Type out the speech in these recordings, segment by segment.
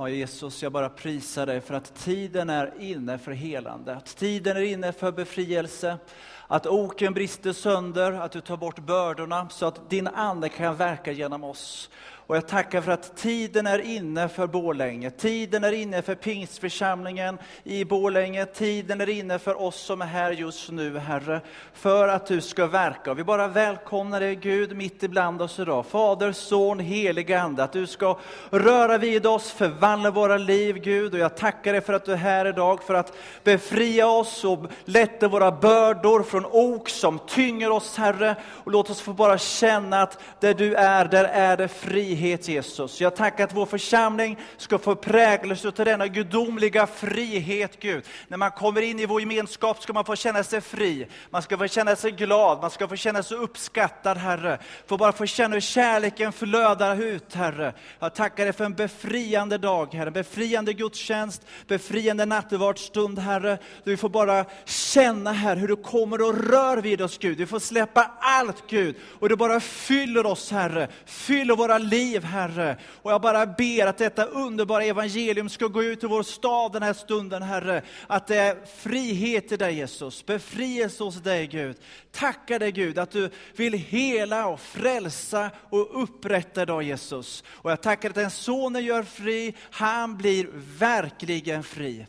Ja, Jesus, jag bara prisar dig för att tiden är inne för helande, att tiden är inne för befrielse, att oken brister sönder, att du tar bort bördorna så att din Ande kan verka genom oss. Och jag tackar för att tiden är inne för Borlänge. Tiden är inne för pingstförsamlingen i Borlänge. Tiden är inne för oss som är här just nu, Herre, för att du ska verka. Och vi bara välkomnar dig, Gud, mitt ibland oss idag. Fader, Son, Helige Ande, att du ska röra vid oss, förvandla våra liv, Gud. Och jag tackar dig för att du är här idag, för att befria oss och lätta våra bördor från ok som tynger oss, Herre. Och låt oss få bara känna att där du är, där är det frihet frihet Jesus. Jag tackar att vår församling ska få präglas av denna gudomliga frihet Gud. När man kommer in i vår gemenskap ska man få känna sig fri. Man ska få känna sig glad, man ska få känna sig uppskattad Herre. Få bara få känna hur kärleken flödar ut Herre. Jag tackar dig för en befriande dag Herre, befriande gudstjänst, befriande nattvardsstund Herre. Vi får bara känna här hur du kommer och rör vid oss Gud. Vi får släppa allt Gud och du bara fyller oss Herre, fyller våra liv liv, Herre. Och jag bara ber att detta underbara evangelium ska gå ut i vår stad den här stunden, Herre. Att det är frihet i dig, Jesus. Befrielse hos dig, Gud. Tacka dig, Gud, att du vill hela och frälsa och upprätta idag, Jesus. Och jag tackar att den sonen gör fri, han blir verkligen fri.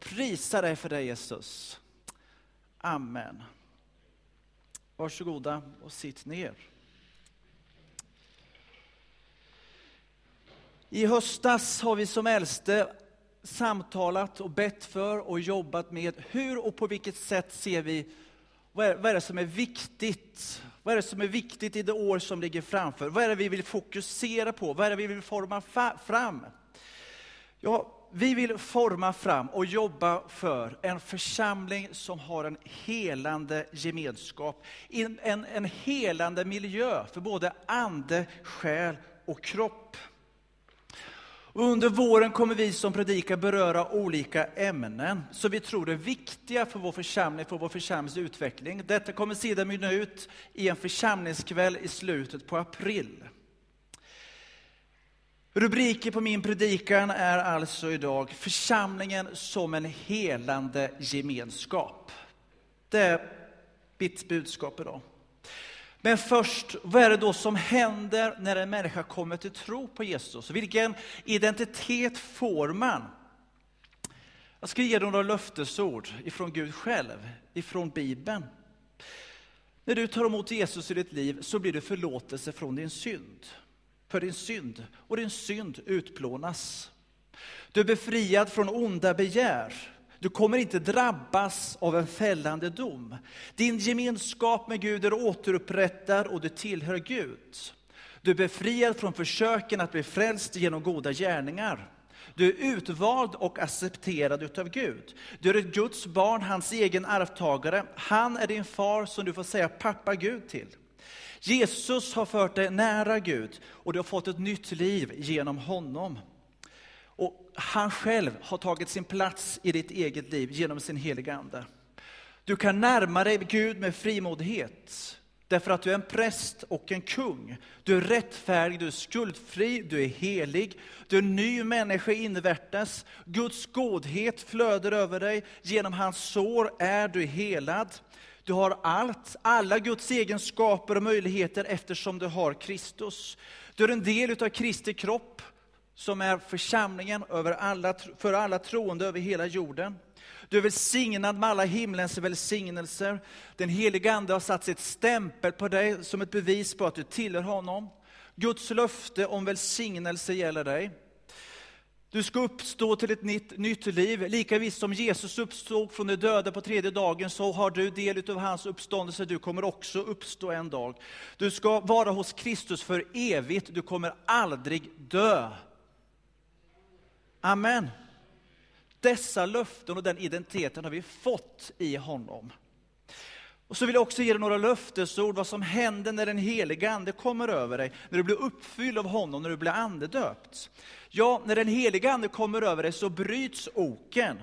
Prisa dig för det, Jesus. Amen. Varsågoda och sitt ner. I höstas har vi som äldste samtalat och bett för och jobbat med hur och på vilket sätt ser vi, vad är, vad är det som är viktigt? Vad är det som är viktigt i det år som ligger framför? Vad är det vi vill fokusera på? Vad är det vi vill forma fram? Ja, vi vill forma fram och jobba för en församling som har en helande gemenskap, en, en, en helande miljö för både ande, själ och kropp. Under våren kommer vi som predikar beröra olika ämnen som vi tror är viktiga för vår församling, för vår församlings utveckling. Detta kommer sedan mynna ut i en församlingskväll i slutet på april. Rubriken på min predikan är alltså idag Församlingen som en helande gemenskap. Det är mitt budskap idag. Men först, vad är det då som händer när en människa kommer till tro på Jesus? Vilken identitet får man? Jag ska ge dig några löftesord ifrån Gud själv, ifrån Bibeln. När du tar emot Jesus i ditt liv så blir det förlåtelse från din synd. För din synd, och din synd utplånas. Du är befriad från onda begär. Du kommer inte drabbas av en fällande dom. Din gemenskap med Gud är återupprättad och du tillhör Gud. Du är befriad från försöken att bli frälst genom goda gärningar. Du är utvald och accepterad utav Gud. Du är ett Guds barn, hans egen arvtagare. Han är din far som du får säga pappa Gud till. Jesus har fört dig nära Gud och du har fått ett nytt liv genom honom. Han själv har tagit sin plats i ditt eget liv genom sin heliga Ande. Du kan närma dig Gud med frimodighet. Därför att du är en präst och en kung. Du är rättfärdig, du är skuldfri, du är helig. Du är en ny människa invärtes. Guds godhet flödar över dig. Genom hans sår är du helad. Du har allt, alla Guds egenskaper och möjligheter eftersom du har Kristus. Du är en del av Kristi kropp som är församlingen över alla, för alla troende över hela jorden. Du är välsignad med alla himlens välsignelser. Den helige Ande har satt sitt stämpel på dig som ett bevis på att du tillhör honom. Guds löfte om välsignelse gäller dig. Du ska uppstå till ett nytt, nytt liv. Lika visst som Jesus uppstod från de döda på tredje dagen så har du del av hans uppståndelse. Du kommer också uppstå en dag. Du ska vara hos Kristus för evigt. Du kommer aldrig dö. Amen. Dessa löften och den identiteten har vi fått i honom. Och så vill jag också ge dig några löftesord vad som händer när den heliga Ande kommer över dig, när du blir uppfylld av honom, när du blir andedöpt. Ja, när den heliga Ande kommer över dig så bryts oken.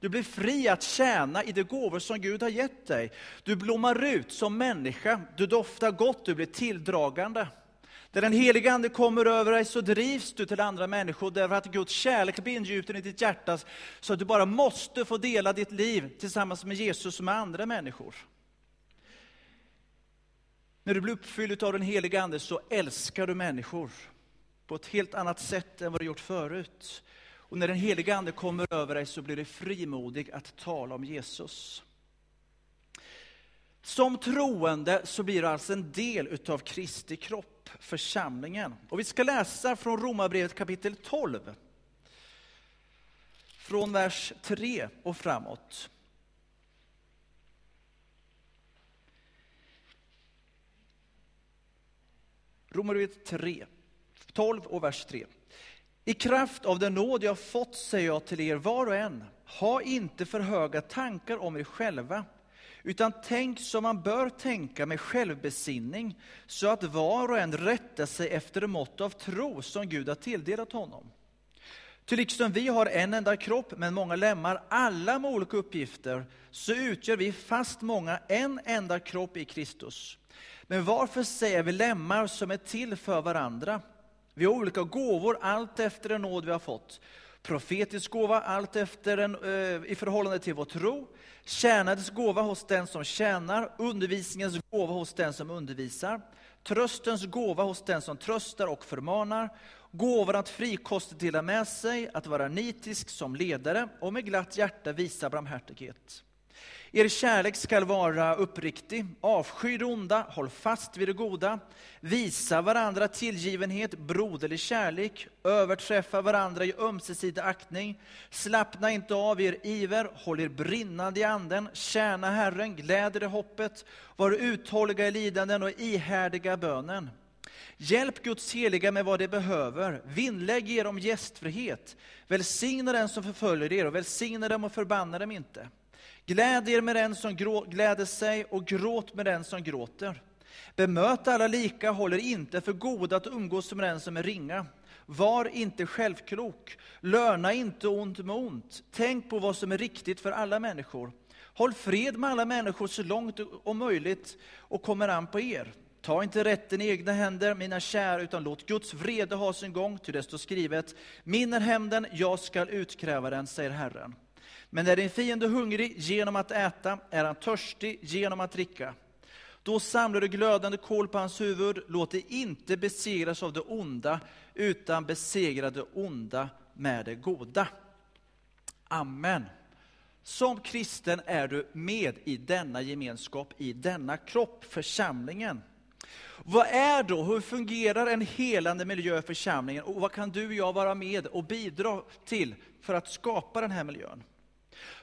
Du blir fri att tjäna i de gåvor som Gud har gett dig. Du blommar ut som människa, du doftar gott, du blir tilldragande. När den helige Ande kommer över dig så drivs du till andra människor därför att Guds kärlek blir ingjuten i ditt hjärta så att du bara måste få dela ditt liv tillsammans med Jesus och med andra människor. När du blir uppfylld av den helige Ande så älskar du människor på ett helt annat sätt än vad du gjort förut. Och när den helige Ande kommer över dig så blir du frimodig att tala om Jesus. Som troende så blir du alltså en del utav Kristi kropp, församlingen. Och vi ska läsa från Romarbrevet kapitel 12. Från vers 3 och framåt. Romarbrevet 3, 12 och vers 3. I kraft av den nåd jag fått säger jag till er var och en, ha inte för höga tankar om er själva, utan tänk som man bör tänka med självbesinning, så att var och en rättar sig efter det mått av tro som Gud har tilldelat honom. Ty liksom vi har en enda kropp, men många lemmar, alla med olika uppgifter, så utgör vi fast många en enda kropp i Kristus. Men varför säger vi lemmar som är till för varandra? Vi har olika gåvor allt efter den nåd vi har fått. Profetisk gåva allt efter en, eh, i förhållande till vår tro. Tjänandets gåva hos den som tjänar. Undervisningens gåva hos den som undervisar. Tröstens gåva hos den som tröstar och förmanar. Gåvan att frikostigt dela med sig, att vara nitisk som ledare och med glatt hjärta visa barmhärtighet. Er kärlek skall vara uppriktig, avsky det onda, håll fast vid det goda, visa varandra tillgivenhet, broderlig kärlek, överträffa varandra i ömsesidig aktning, slappna inte av er iver, håll er brinnande i anden, tjäna Herren, gläd i hoppet, var uthålliga i lidanden och ihärdiga bönen. Hjälp Guds heliga med vad de behöver. Vinnlägg er om gästfrihet. Välsigna den som förföljer er och välsigna dem och förbanna dem inte. Gläd er med den som gläder sig och gråt med den som gråter. Bemöt alla lika, håller inte för goda att umgås med den som är ringa. Var inte självklok, löna inte ont med ont. Tänk på vad som är riktigt för alla människor. Håll fred med alla människor så långt om möjligt och kommer an på er. Ta inte rätten i egna händer, mina kära, utan låt Guds vrede ha sin gång, ty det står skrivet, min är hämnden, jag skall utkräva den, säger Herren. Men är din fiende hungrig genom att äta, är han törstig genom att dricka. Då samlar du glödande kol på hans huvud, låt dig inte besegras av det onda, utan besegra det onda med det goda. Amen. Som kristen är du med i denna gemenskap, i denna kropp, församlingen. Vad är då, hur fungerar en helande miljö i församlingen och vad kan du och jag vara med och bidra till för att skapa den här miljön?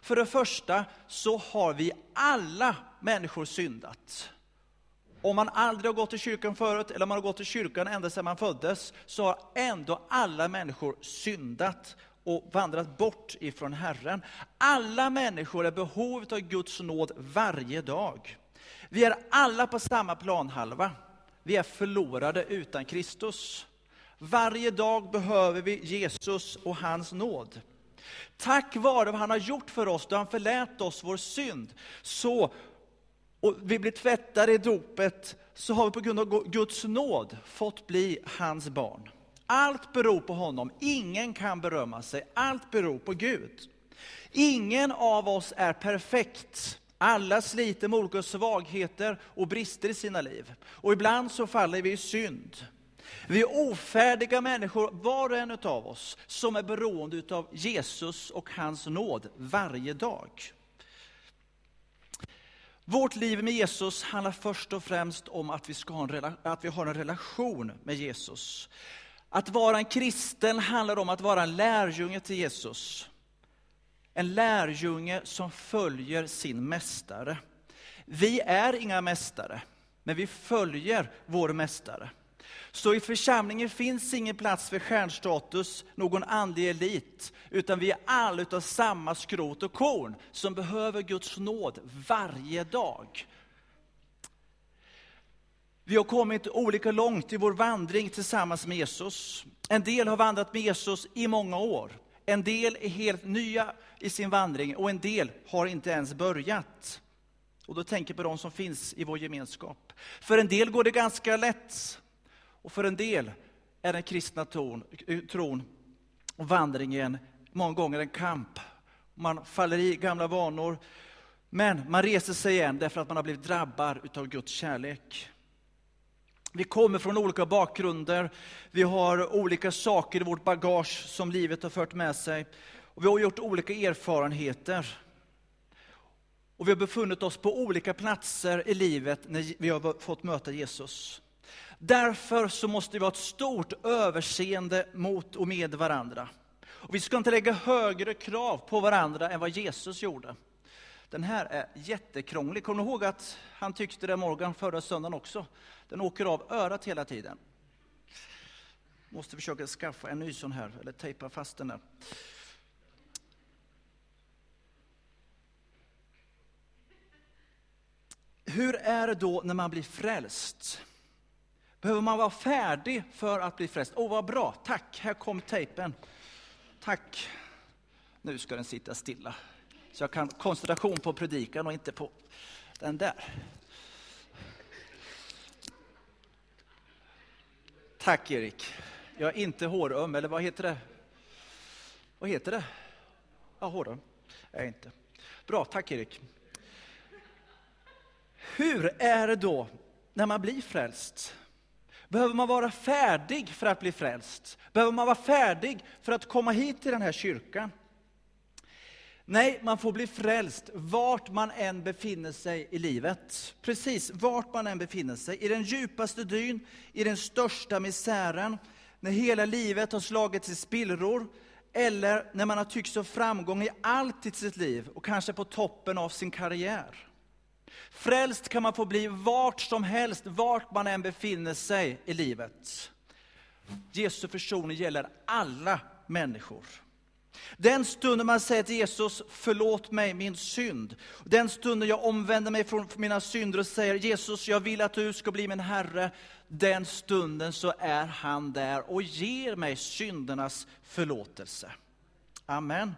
För det första så har vi alla människor syndat. Om man aldrig har gått till kyrkan förut, eller man har gått till kyrkan ända sedan man föddes, så har ändå alla människor syndat och vandrat bort ifrån Herren. Alla människor är behovet av Guds nåd varje dag. Vi är alla på samma planhalva. Vi är förlorade utan Kristus. Varje dag behöver vi Jesus och hans nåd. Tack vare vad han har gjort för oss, då han förlät oss vår synd, så, och vi blir tvättade i dopet, så har vi på grund av Guds nåd fått bli hans barn. Allt beror på honom, ingen kan berömma sig, allt beror på Gud. Ingen av oss är perfekt. Alla sliter med olika svagheter och brister i sina liv. Och ibland så faller vi i synd. Vi är ofärdiga människor, var och en av oss, som är beroende av Jesus och hans nåd varje dag. Vårt liv med Jesus handlar först och främst om att vi, ska ha en, att vi har en relation med Jesus. Att vara en kristen handlar om att vara en lärjunge till Jesus. En lärjunge som följer sin mästare. Vi är inga mästare, men vi följer vår mästare. Så i församlingen finns ingen plats för stjärnstatus, någon andlig elit, utan vi är alla utav samma skrot och korn som behöver Guds nåd varje dag. Vi har kommit olika långt i vår vandring tillsammans med Jesus. En del har vandrat med Jesus i många år. En del är helt nya i sin vandring och en del har inte ens börjat. Och då tänker jag på de som finns i vår gemenskap. För en del går det ganska lätt. Och för en del är den kristna tron, eh, tron och vandringen många gånger en kamp. Man faller i gamla vanor, men man reser sig igen därför att man har blivit drabbad av Guds kärlek. Vi kommer från olika bakgrunder, vi har olika saker i vårt bagage som livet har fört med sig. Och vi har gjort olika erfarenheter. Och vi har befunnit oss på olika platser i livet när vi har fått möta Jesus. Därför så måste vi ha ett stort överseende mot och med varandra. Och vi ska inte lägga högre krav på varandra än vad Jesus gjorde. Den här är jättekrånglig. Kommer du ihåg att han tyckte det Morgan förra söndagen också? Den åker av örat hela tiden. Måste försöka skaffa en ny sån här, eller tejpa fast den där. Hur är det då när man blir frälst? Behöver man vara färdig för att bli frälst? Åh, oh, vad bra, tack, här kom tejpen. Tack. Nu ska den sitta stilla. Så jag kan koncentration på predikan och inte på den där. Tack Erik. Jag är inte håröm, eller vad heter det? Vad heter det? Ja, håröm. Jag är inte. Bra, tack Erik. Hur är det då när man blir frälst? Behöver man vara färdig för att bli frälst? Behöver man vara färdig för att komma hit till den här kyrkan? Nej, man får bli frälst vart man än befinner sig i livet. Precis, vart man än befinner sig. I den djupaste dyn, i den största misären, när hela livet har slagits i spillror, eller när man har tyckt sig framgång i allt i sitt liv och kanske på toppen av sin karriär. Frälst kan man få bli vart som helst, vart man än befinner sig i livet. Jesu försoning gäller alla människor. Den stunden man säger till Jesus, förlåt mig min synd. Den stunden jag omvänder mig från mina synder och säger, Jesus jag vill att du ska bli min Herre. Den stunden så är han där och ger mig syndernas förlåtelse. Amen.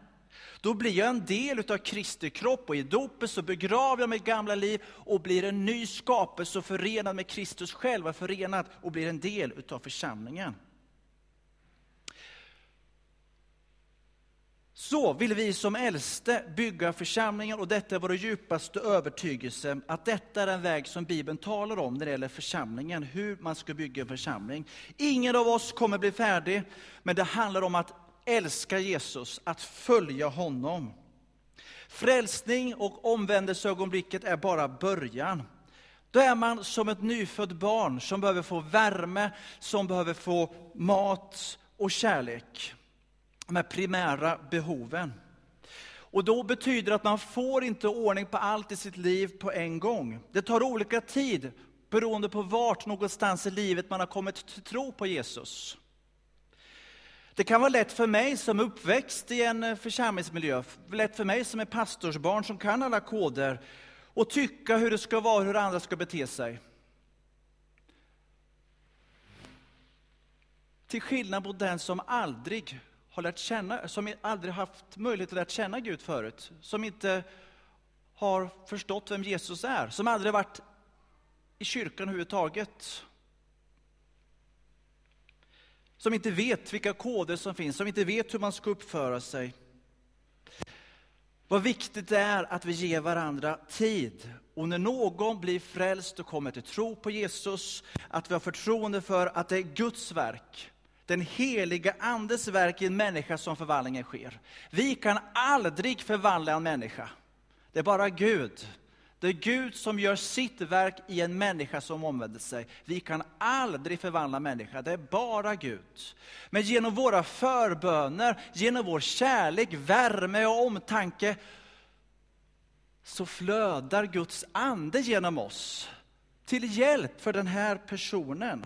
Då blir jag en del av Kristi kropp och i dopet så begraver jag mitt gamla liv och blir en ny skapelse och förenad med Kristus själv, förenad och blir en del av församlingen. Så vill vi som äldste bygga församlingen och detta är vår djupaste övertygelse att detta är den väg som Bibeln talar om när det gäller församlingen, hur man ska bygga en församling. Ingen av oss kommer bli färdig, men det handlar om att älska Jesus, att följa honom. Frälsning och omvändelseögonblicket är bara början. Då är man som ett nyfött barn som behöver få värme, som behöver få mat och kärlek. De här primära behoven. Och då betyder det att man får inte ordning på allt i sitt liv på en gång. Det tar olika tid beroende på vart någonstans i livet man har kommit till tro på Jesus. Det kan vara lätt för mig som är uppväxt i en eh, församlingsmiljö, lätt för mig som är pastorsbarn som kan alla koder, och tycka hur det ska vara, hur andra ska bete sig. Till skillnad mot den som aldrig har lärt känna, som aldrig haft möjlighet att lära känna Gud förut, som inte har förstått vem Jesus är, som aldrig varit i kyrkan överhuvudtaget som inte vet vilka koder som finns, som inte vet hur man ska uppföra sig. Vad viktigt det är att vi ger varandra tid. Och när någon blir frälst och kommer till tro på Jesus, att vi har förtroende för att det är Guds verk, den heliga Andes verk i en människa som förvandlingen sker. Vi kan aldrig förvandla en människa. Det är bara Gud det är Gud som gör sitt verk i en människa som omvänder sig. Vi kan aldrig förvandla människa, det är bara Gud. Men genom våra förböner, genom vår kärlek, värme och omtanke, så flödar Guds ande genom oss till hjälp för den här personen.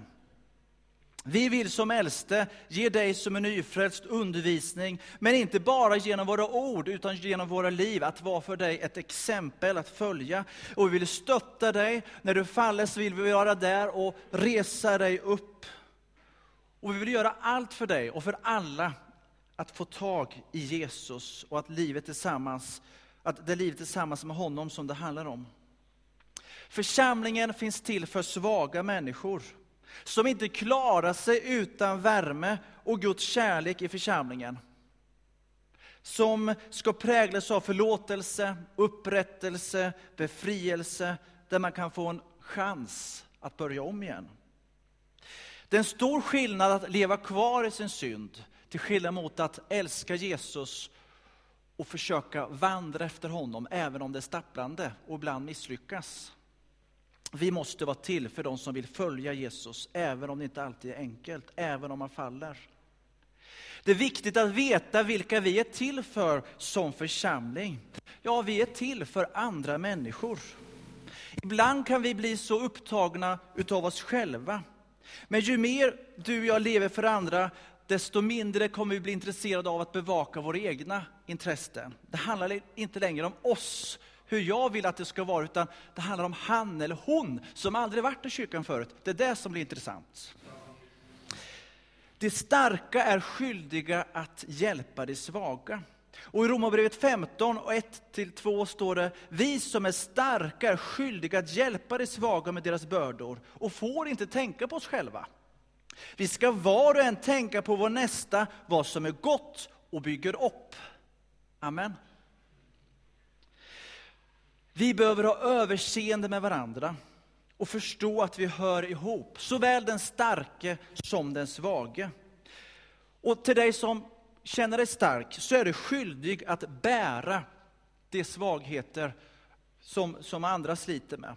Vi vill som äldste ge dig som är nyfrälst undervisning, men inte bara genom våra ord, utan genom våra liv, att vara för dig ett exempel att följa. Och vi vill stötta dig, när du faller så vill vi vara där och resa dig upp. Och vi vill göra allt för dig och för alla att få tag i Jesus och att livet tillsammans, att det är livet tillsammans med honom som det handlar om. Församlingen finns till för svaga människor som inte klarar sig utan värme och Guds kärlek i församlingen. Som ska präglas av förlåtelse, upprättelse, befrielse, där man kan få en chans att börja om igen. Det är en stor skillnad att leva kvar i sin synd, till skillnad mot att älska Jesus och försöka vandra efter honom, även om det är stapplande och ibland misslyckas. Vi måste vara till för de som vill följa Jesus, även om det inte alltid är enkelt, även om man faller. Det är viktigt att veta vilka vi är till för som församling. Ja, vi är till för andra människor. Ibland kan vi bli så upptagna utav oss själva. Men ju mer du och jag lever för andra, desto mindre kommer vi bli intresserade av att bevaka våra egna intressen. Det handlar inte längre om oss, hur jag vill att det ska vara, utan det handlar om han eller hon som aldrig varit i kyrkan förut. Det är det som blir intressant. De starka är skyldiga att hjälpa de svaga. Och i Romarbrevet 15 och 1-2 står det, vi som är starka är skyldiga att hjälpa de svaga med deras bördor och får inte tänka på oss själva. Vi ska var och en tänka på vår nästa, vad som är gott och bygger upp. Amen. Vi behöver ha överseende med varandra och förstå att vi hör ihop, såväl den starke som den svage. Och till dig som känner dig stark så är du skyldig att bära de svagheter som, som andra sliter med.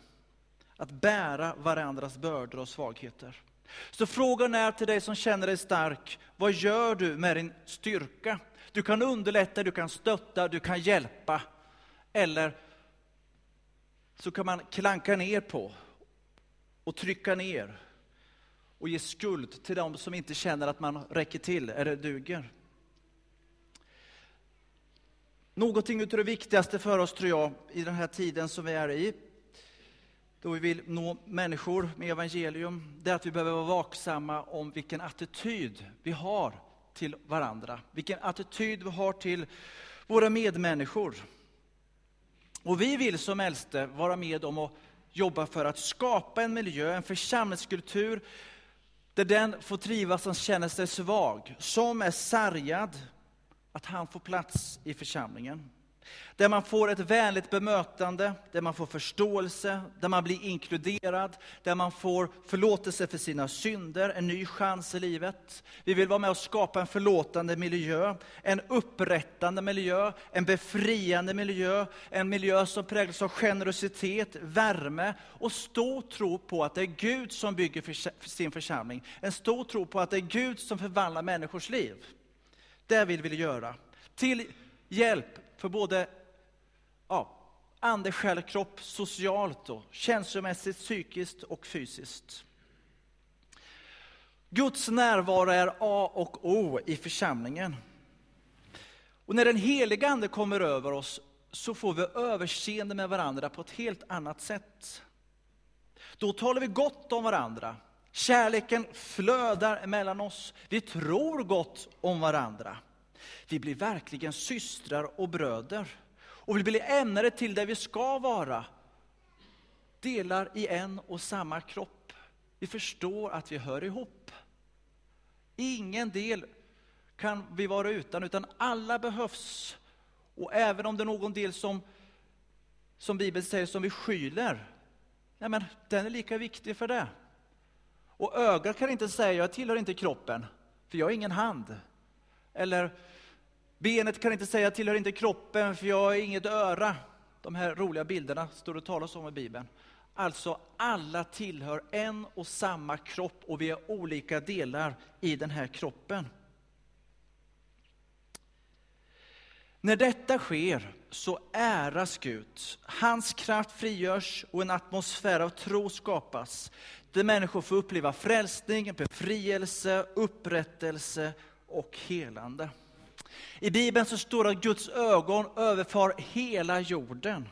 Att bära varandras bördor och svagheter. Så frågan är till dig som känner dig stark, vad gör du med din styrka? Du kan underlätta, du kan stötta, du kan hjälpa. Eller så kan man klanka ner på och trycka ner och ge skuld till dem som inte känner att man räcker till eller duger. Någonting av det viktigaste för oss, tror jag, i den här tiden som vi är i, då vi vill nå människor med evangelium, det är att vi behöver vara vaksamma om vilken attityd vi har till varandra. Vilken attityd vi har till våra medmänniskor. Och vi vill som äldste vara med om att jobba för att skapa en miljö, en församlingskultur, där den får trivas som känner sig svag, som är sargad, att han får plats i församlingen. Där man får ett vänligt bemötande, där man får förståelse, där man blir inkluderad, där man får förlåtelse för sina synder, en ny chans i livet. Vi vill vara med och skapa en förlåtande miljö, en upprättande miljö, en befriande miljö, en miljö som präglas av generositet, värme och stor tro på att det är Gud som bygger för sin församling. En stor tro på att det är Gud som förvandlar människors liv. Det vill vi göra. Till hjälp för både ja, ande, själ, kropp, socialt, och känslomässigt, psykiskt och fysiskt. Guds närvaro är A och O i församlingen. Och när den heliga Ande kommer över oss så får vi överseende med varandra på ett helt annat sätt. Då talar vi gott om varandra. Kärleken flödar mellan oss. Vi tror gott om varandra. Vi blir verkligen systrar och bröder. Och vi blir ämnade till det vi ska vara. Delar i en och samma kropp. Vi förstår att vi hör ihop. Ingen del kan vi vara utan, utan alla behövs. Och även om det är någon del som, som Bibeln säger som vi skyler, nej men den är lika viktig för det. Och ögat kan inte säga, jag tillhör inte kroppen, för jag har ingen hand. Eller Benet kan inte säga, tillhör inte kroppen för jag har inget öra. De här roliga bilderna står det talas om i Bibeln. Alltså, alla tillhör en och samma kropp och vi är olika delar i den här kroppen. När detta sker så äras Gud. Hans kraft frigörs och en atmosfär av tro skapas. Där människor får uppleva frälsning, befrielse, upprättelse och helande. I Bibeln så står det att Guds ögon överfar hela jorden.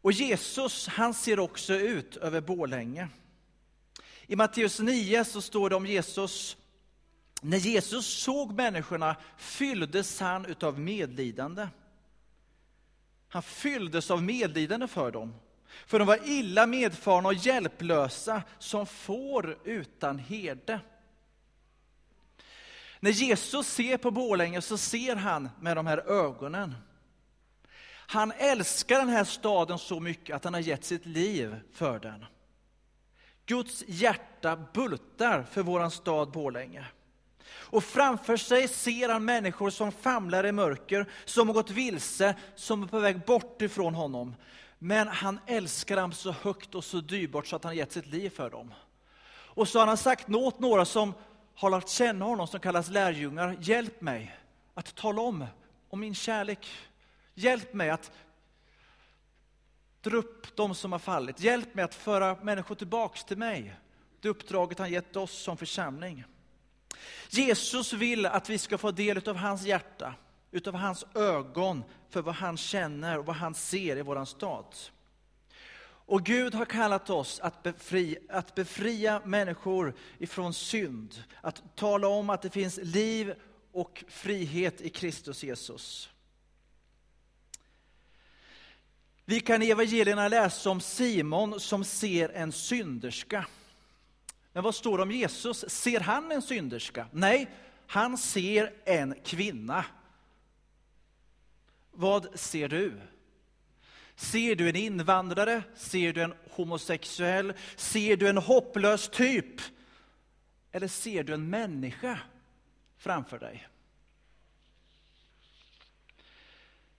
Och Jesus, han ser också ut över Bålänge. I Matteus 9 så står det om Jesus, när Jesus såg människorna fylldes han utav medlidande. Han fylldes av medlidande för dem. För de var illa medfarna och hjälplösa som får utan herde. När Jesus ser på Borlänge så ser han med de här ögonen. Han älskar den här staden så mycket att han har gett sitt liv för den. Guds hjärta bultar för våran stad Borlänge. Och framför sig ser han människor som famlar i mörker, som har gått vilse, som är på väg bort ifrån honom. Men han älskar dem så högt och så dyrbart så att han har gett sitt liv för dem. Och så har han sagt åt några som har lärt känna honom, som kallas lärjungar, hjälp mig att tala om, om min kärlek. Hjälp mig att dra upp de som har fallit. Hjälp mig att föra människor tillbaks till mig. Det uppdraget han gett oss som församling. Jesus vill att vi ska få del av hans hjärta, utav hans ögon för vad han känner och vad han ser i våran stad. Och Gud har kallat oss att befria, att befria människor ifrån synd, att tala om att det finns liv och frihet i Kristus Jesus. Vi kan i evangelierna läsa om Simon som ser en synderska. Men vad står det om Jesus? Ser han en synderska? Nej, han ser en kvinna. Vad ser du? Ser du en invandrare? Ser du en homosexuell? Ser du en hopplös typ? Eller ser du en människa framför dig?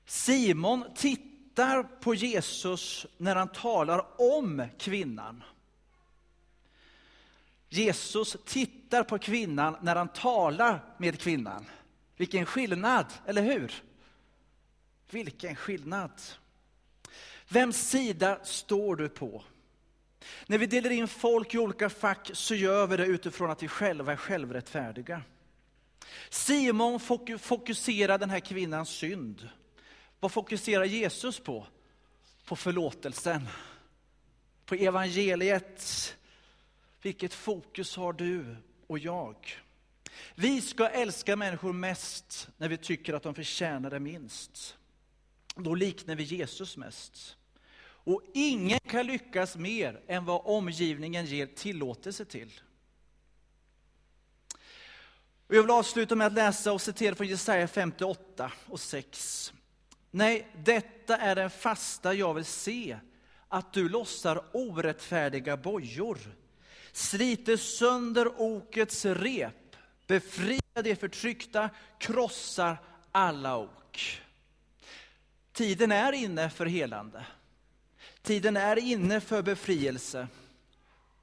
Simon tittar på Jesus när han talar om kvinnan. Jesus tittar på kvinnan när han talar med kvinnan. Vilken skillnad, eller hur? Vilken skillnad. Vems sida står du på? När vi delar in folk i olika fack så gör vi det utifrån att vi själva är självrättfärdiga. Simon fokuserar den här kvinnans synd. Vad fokuserar Jesus på? På förlåtelsen, på evangeliet. Vilket fokus har du och jag? Vi ska älska människor mest när vi tycker att de förtjänar det minst. Då liknar vi Jesus mest. Och ingen kan lyckas mer än vad omgivningen ger tillåtelse till. Och jag vill avsluta med att läsa och citera från Jesaja 58 och 6. Nej, detta är den fasta jag vill se, att du lossar orättfärdiga bojor, sliter sönder okets rep, befriar de förtryckta, krossar alla ok. Tiden är inne för helande. Tiden är inne för befrielse.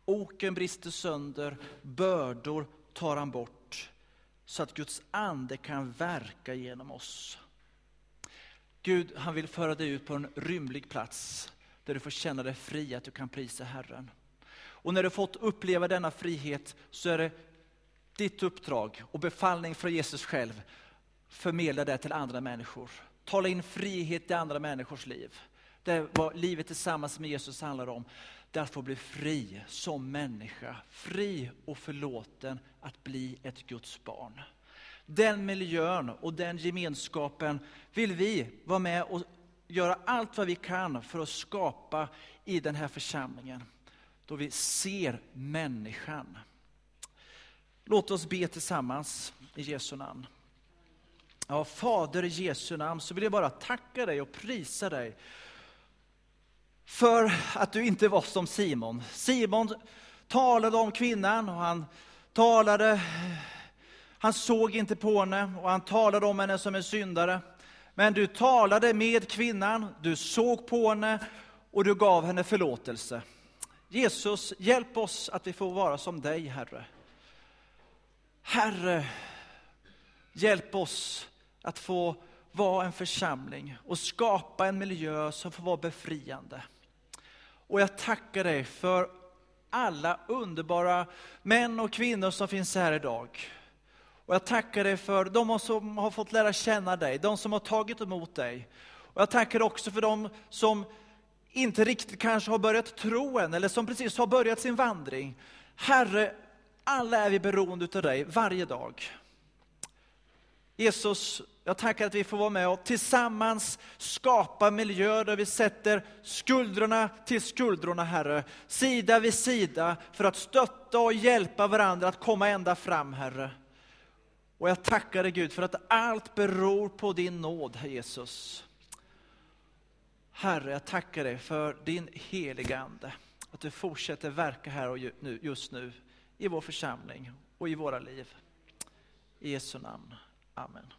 Oken brister sönder, bördor tar han bort, så att Guds ande kan verka genom oss. Gud, han vill föra dig ut på en rymlig plats, där du får känna dig fri, att du kan prisa Herren. Och när du fått uppleva denna frihet, så är det ditt uppdrag och befallning från Jesus själv, förmedla det till andra människor. Tala in frihet i andra människors liv. Det vad livet tillsammans med Jesus handlar om. Det är att få bli fri som människa. Fri och förlåten att bli ett Guds barn. Den miljön och den gemenskapen vill vi vara med och göra allt vad vi kan för att skapa i den här församlingen. Då vi ser människan. Låt oss be tillsammans i Jesu namn. Ja, Fader i Jesu namn så vill jag bara tacka dig och prisa dig för att du inte var som Simon. Simon talade om kvinnan och han talade, han såg inte på henne och han talade om henne som en syndare. Men du talade med kvinnan, du såg på henne och du gav henne förlåtelse. Jesus, hjälp oss att vi får vara som dig, Herre. Herre, hjälp oss att få vara en församling och skapa en miljö som får vara befriande. Och jag tackar dig för alla underbara män och kvinnor som finns här idag. Och jag tackar dig för de som har fått lära känna dig, de som har tagit emot dig. Och jag tackar också för de som inte riktigt kanske har börjat tro än, eller som precis har börjat sin vandring. Herre, alla är vi beroende av dig varje dag. Jesus, jag tackar att vi får vara med och tillsammans skapa miljöer där vi sätter skuldrorna till skuldrorna, Herre. Sida vid sida för att stötta och hjälpa varandra att komma ända fram, Herre. Och jag tackar dig Gud för att allt beror på din nåd, Herre Jesus. Herre, jag tackar dig för din heliga Ande. Att du fortsätter verka här och just nu i vår församling och i våra liv. I Jesu namn. Amen.